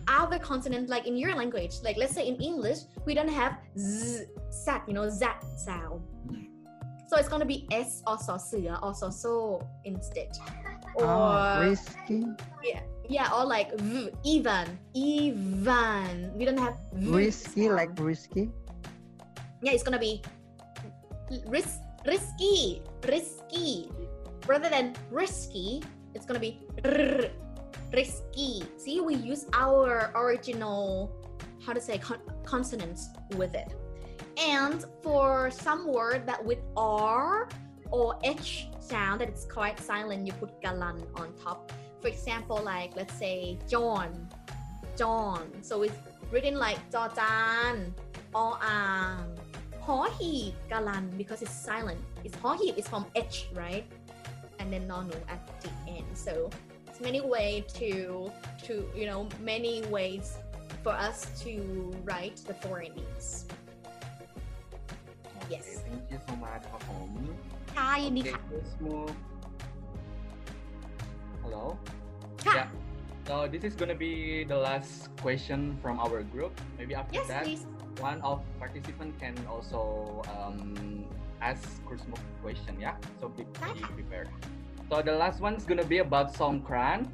other consonants like in your language. Like let's say in English we don't have z, zat, you know, zat sound. So it's gonna be s or so or so so instead. Or Oh, risky. yeah, yeah, or like v, Ivan, Ivan. We don't have v Risky, sound. like risky. yeah, it's gonna be ris- risky, risky. Rather than risky, it's gonna be r- risky. See, we use our original, how to say, con- consonants with it. And for some word that with R or H sound that it's quite silent, you put galan on top For example, like let's say John, John. So it's written like Jojan, or ang, Hohi galan because it's silent. It's Hohi is from H, right? And then Nonu at the end. So it's many way to to you know many ways for us to write the foreign names. Yes. thank you so much ครับผม ค่ะยินดี Okay, ค่ะ let's move. Hello.Yeah. So this is gonna be the last question from our group. Maybe after Yes, that, please. one of participant can also um, ask Kursmuk question. Yeah. So be, be prepared. So the last one is gonna be about Songkran.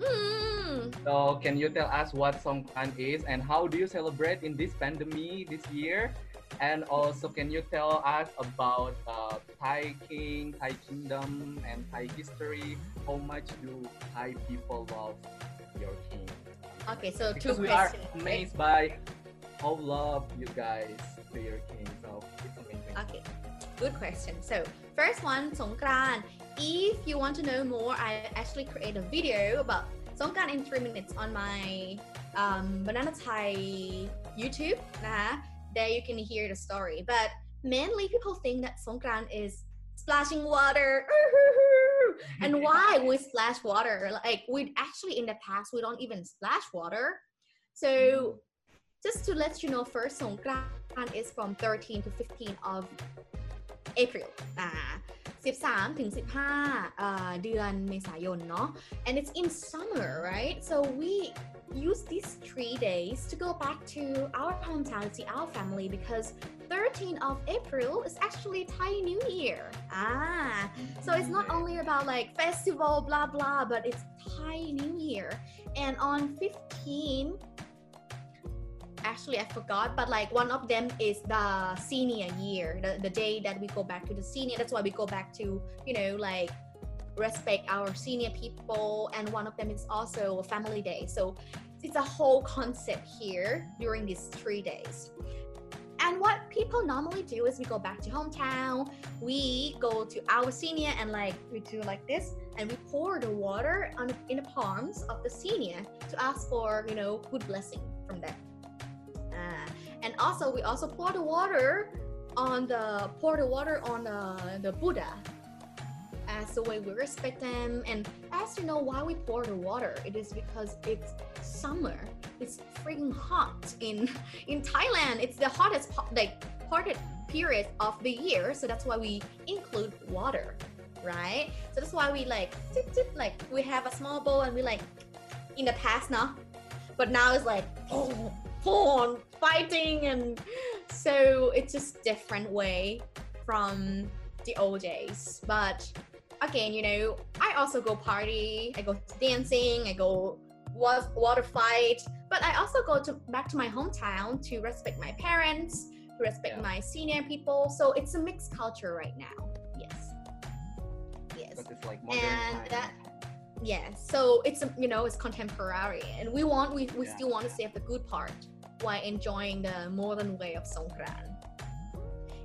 Mm. So can you tell us what Songkran is and how do you celebrate in this pandemic this year? And also, can you tell us about uh, Thai King, Thai Kingdom, and Thai history? How much do Thai people love your king? Okay, so two Because we are questions. right? amazed by how love you guys to your king. So it's amazing. Okay, good question. So first one, Songkran. If you want to know more, I actually create a video about Songkran in three minutes on my um, Banana Thai YouTube. Nah, there you can hear the story. But mainly people think that Songkran is splashing water. and why we splash water? Like we actually in the past we don't even splash water. So mm. just to let you know first, Songkran is from 13 to 15 of April อ่า 13 ถึง 15อ่าเดือนเมษายนเนาะ and it's in summer right so we use these three days to go back to our hometown to see our family because 13 of April is actually Thai New Year ah so it's not only about like festival blah blah but it's Thai New Year and on 15 actually I forgot, but like one of them is the senior year, the, the day that we go back to the senior. That's why we go back to, you know, like respect our senior people. And one of them is also a family day. So it's a whole concept here during these three days. And what people normally do is we go back to hometown, we go to our senior and like we do like this and we pour the water on in the palms of the senior to ask for, you know, good blessing from them. Ah, and also we also pour the water on the pour the water on the, the Buddha as the way we respect them. And as you know why we pour the water, it is because it's summer. It's freaking hot in in Thailand. It's the hottest like hottest period of the year, so that's why we include water, right? So that's why we like tip, tip, like we have a small bowl and we like in the past now, but now it's like oh, on fighting and so it's just different way from the old days. But again you know i also go party i go dancing i go water fight but i also go to back to my hometown to respect my parents to respect my senior people. So it's a mixed culture right now. Yes. Yes. Like modern and time. that yeah so it's a- you know it's contemporary and we want we, we Yeah. still want to save the good part while enjoying the modern way of songkran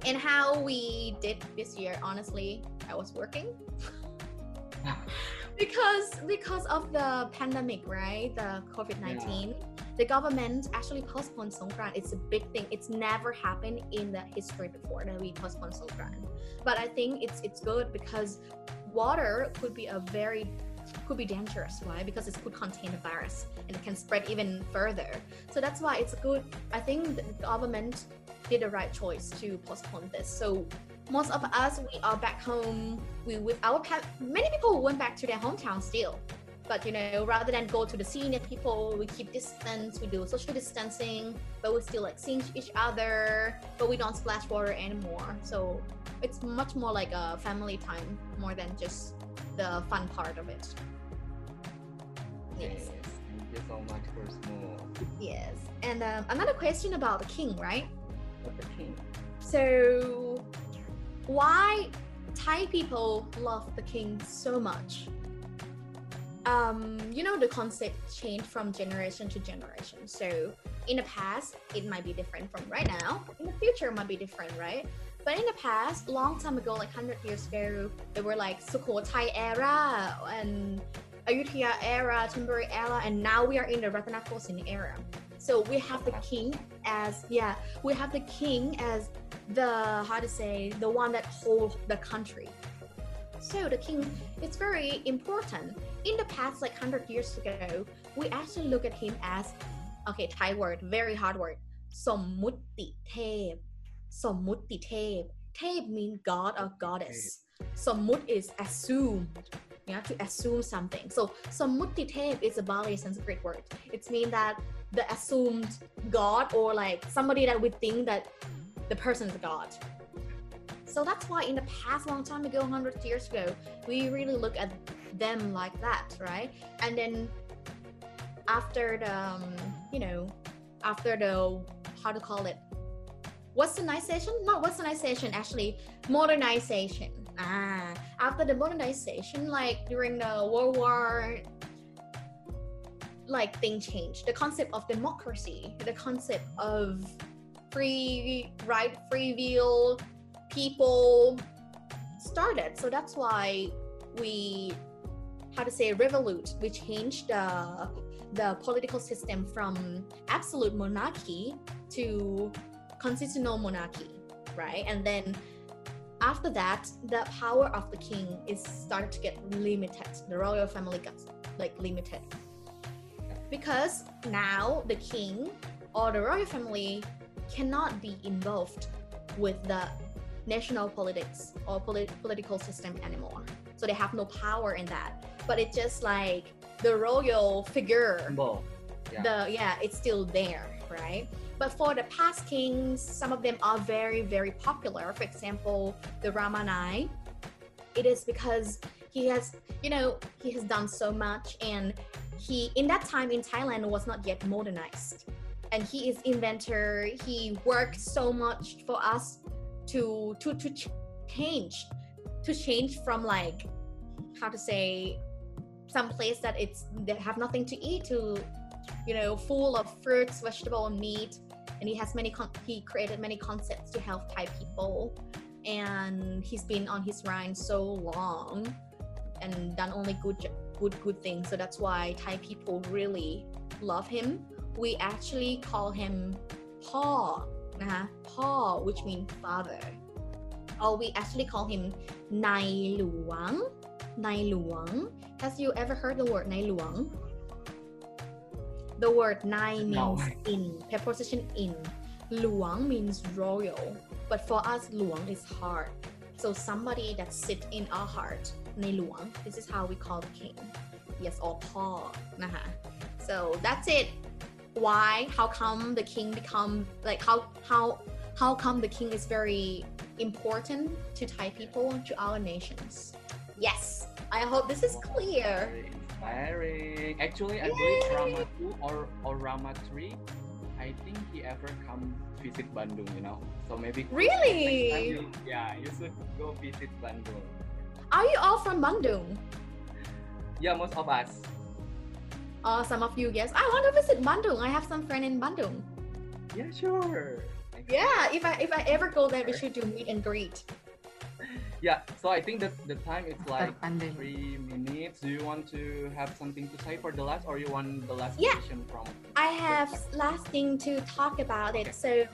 And how we did this year, honestly, I was working. because because of the pandemic, right? The COVID-19. The government actually postponed Songkran. It's a big thing. It's never happened in the history before that we postponed Songkran. But I think it's it's good because water could be a very could be dangerous. Why? Because it could contain a virus and it can spread even further. So that's why it's good. I think the government did the right choice to postpone this. So most of us we are back home. We with our many people went back to their hometown still. But you know, rather than go to the senior people, we keep distance. We do social distancing, but we still like seeing each other. But we don't splash water anymore. So it's much more like a family time more than just the fun part of it. Yes. Thank you so much for small. Yes. And um, another question about the king, right? But the king. So, why Thai people love the king so much? Um, you know, the concept changed from generation to generation. So, in the past, it might be different from right now. In the future, it might be different, right? But in the past, long time ago, like 100 years ago, there were like Sukhothai era and Ayutthaya era, Thonburi era, and now we are in the Rattanakosin era. So we have the king as yeah, we have the king as the how to say the one that holds the country. So the king is very important in the past like 100 years ago we actually look at him as okay Thai word very hard word สมมุติเทพสมมุติเทพ Tape mean god or goddess. Somut is assume. You have to assume something. So samuti tape is a Pali Sanskrit word. It's mean that the assumed god or like somebody that we think that the person is a god so that's why in the past long time ago 100 years ago we really look at them like that right? And then after the um, you know after the how to call it? Westernization? Not westernization actually modernization. Ah after the modernization like during the world war like thing changed. The concept of democracy the concept of free right free will people started. So that's why we how to say revolute. We changed the the political system from absolute monarchy to constitutional monarchy right? And then after that the power of the king is started to get limited. The royal family got like limited. Because now the king or the royal family cannot be involved with the national politics or polit- political system anymore. So they have no power in that. But it's just like the royal figure. Yeah. the yeah it's still there right? But for the past kings some of them are very very popular. For example the Rama 9. It is because he has you know he has done so much and he in that time in thailand was not yet modernized. And he is inventor. He worked so much for us to to to change to change from like how to say some place that it's they have nothing to eat to you know full of fruits vegetable and meat. And he has many con- he created many concepts to help thai people. And he's been on his reign so long and done only good good good things. So that's why thai people really love him. We actually call him paul uh, paul which means father or we actually call him nai luang nai luang has you ever heard the word nai luang the word nai No. means in preposition in luang means royal but for us luang is heart so somebody that sit in our heart nai luang this is how we call the king yes or paulนะคะ so that's it why how come the king become like how how how come the king is very important to thai people to our nations yes i hope this is clear Very inspiring. Actually, I believe Rama 2 or, or Rama 3, I think he ever come visit Bandung, you know? So maybe. Really? you- yeah, you should go visit Bandung. are you all from bandung Yeah, most of us. Uh, some of you yes i want to visit bandung i have some friend in bandung Yeah, sure. Yeah, if I if I ever go there, we should do meet and greet. Yeah, so I think that the time is like three minutes. Do you want to have something to say for the last, or you want the last Yeah. question from? I have last thing to talk about it. So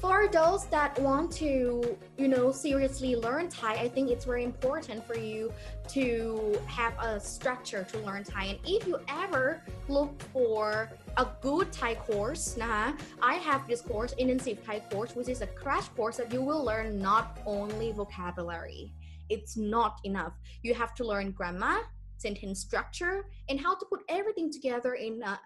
for those that want to, you know, seriously learn Thai, I think it's very important for you to have a structure to learn Thai. And if you ever look for a good Thai course, nah, I have this course, intensive Thai course, which is a crash course that you will learn not only vocabulary. It's not enough. You have to learn grammar, sentence structure, and how to put everything together in a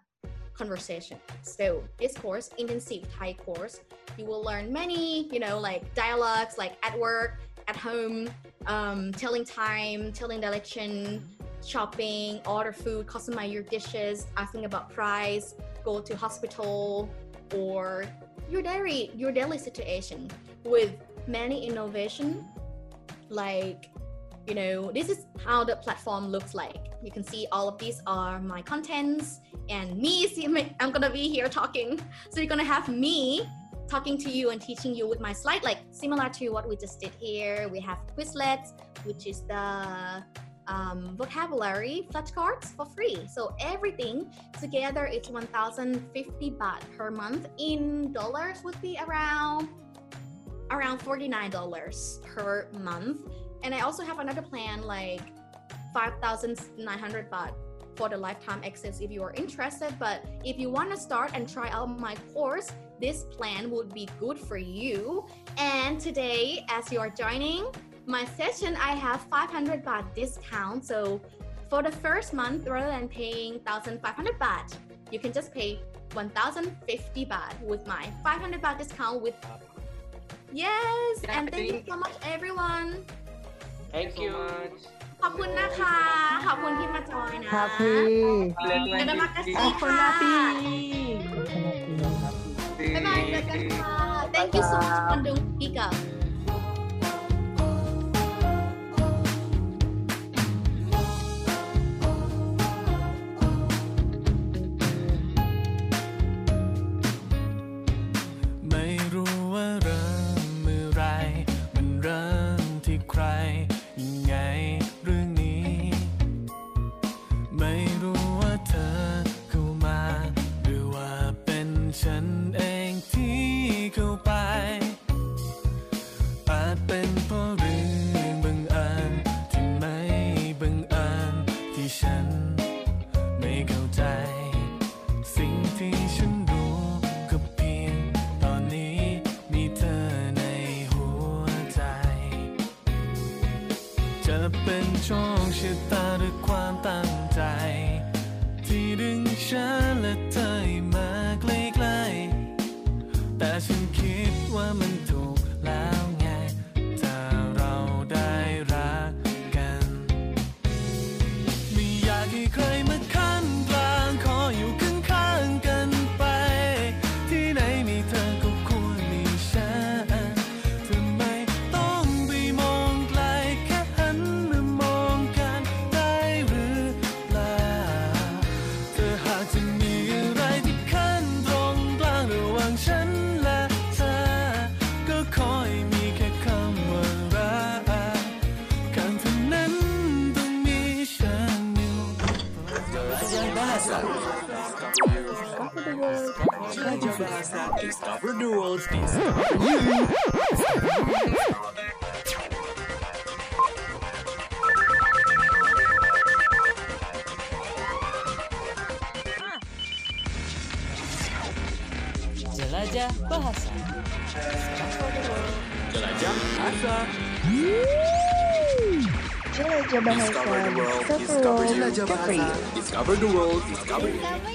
conversation. So this course, intensive Thai course, you will learn many, you know, like dialogues, like at work, at home, um, telling time, telling direction, shopping, order food, customize your dishes, asking about price, go to hospital, or your daily your daily situation with many innovation like you know this is how the platform looks like. You can see all of these are my contents and me. See i'm gonna be here talking. So you're gonna have me talking to you and teaching you with my slide like similar to what we just did here. We have quizlets which is the um, vocabulary flashcards for free. So everything together it's 1050 baht per month. In dollars would be around around $49 per month. And I also have another plan like 5,900 baht for the lifetime access if you are interested. But if you want to start and try out my course, this plan would be good for you. And today, as you are joining my session, I have 500 baht discount. So for the first month, rather than paying 1,500 baht, you can just pay 1,050 baht with my 500 baht discount with Yes, and thank you so much everyone. Thank you. ขอบคุณนะคะ ขอบคุณที่มาจอยนะ ครับพี่ Terima kasih ขอบคุณนะพี่บ๊ายบายเจอกันค่ะ Thank you so much for doing speak bahasa. Discover the world. Discover. Discover